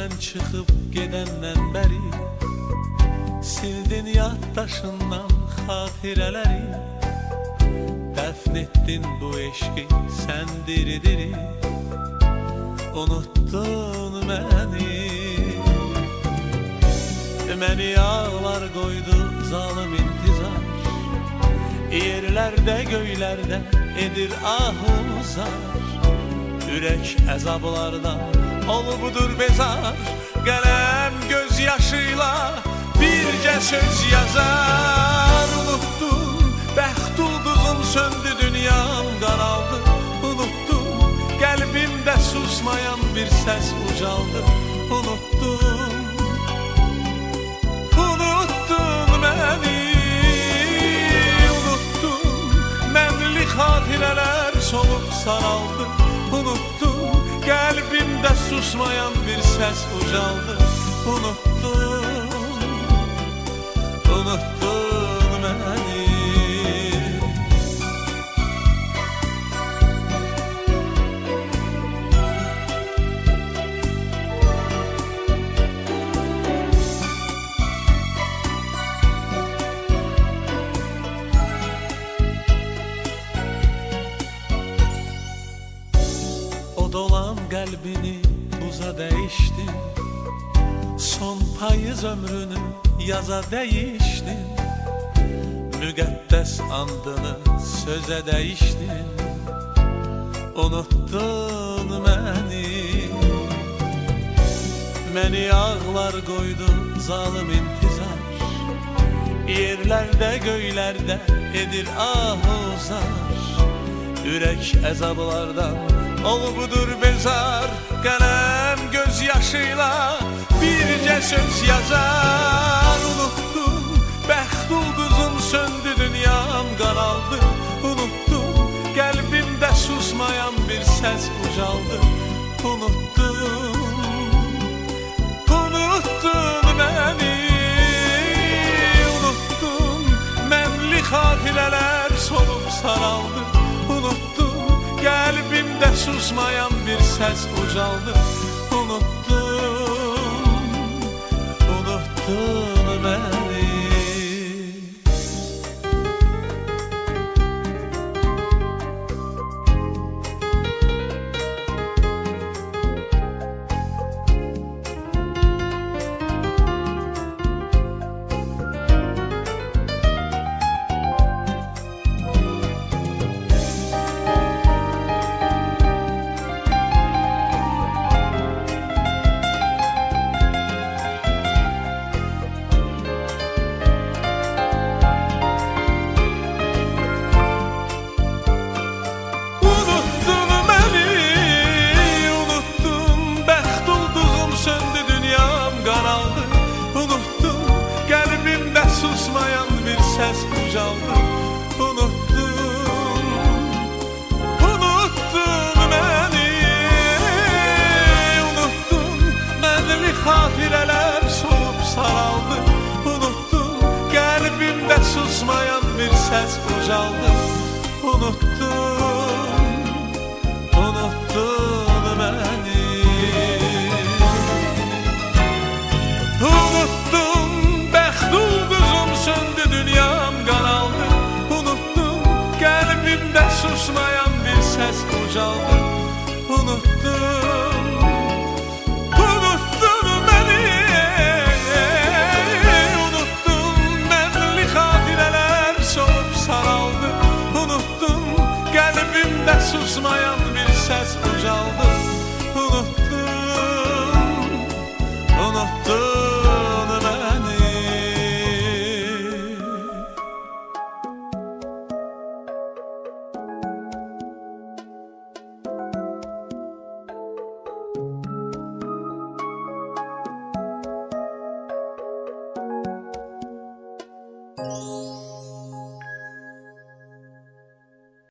Gözümden çıkıp gedenden beri Sildin yaddaşından hatireleri Dəfn etdin bu eşqi sən diri-diri Unuttun məni Məni ağlar qoydu zalım intizar Yerlərdə göylərdə edir ahuzar Ürək əzablarda olubdur bezar. Qələm göz yaşıyla bircə söz yazar. Unuttum, bəxt ulduzum söndü dünyam qaraldı. Unuttum, qəlbimdə susmayan bir səs ucaldı. Unuttum, unuttun məni. Unuttun, mənli xatirələr solub saraldı susmayan bir səs ucaldı. Unuttun, unuttun O dolan qəlbini dəyişdin Son payız ömrünü yaza dəyişdin Müqəddəs andını sözə dəyişdin Unuttun məni. Məni ağlar qoydu zalım intizar. Yerlərdə göylərdə edir ahuzar Ürək əzablardan olubdur bezar. Qələm göz yaşıyla bircə söz yazar. Unuttum, bəxt ulduzum söndü dünyam qaraldı Unuttum, qəlbimdə susmayan bir səs ucaldı. Unuttum, unuttun məni. Unuttun, mənli xatirələr solub saraldı. Unuttum, qəlbimdə susmayan bir səs ucaldı Unuttum, canlı unuttun Unuttun beni Unuttun benli hatireler solup saraldı. Unuttun kalbimde susmayan bir ses ucaldı Unuttun susmayan bir səs ucaldı Unuttum, unuttun məni Unuttum, mənli xatirələr solub saraldı. Unuttum, qəlbimdə susmayan bir səs ucaldı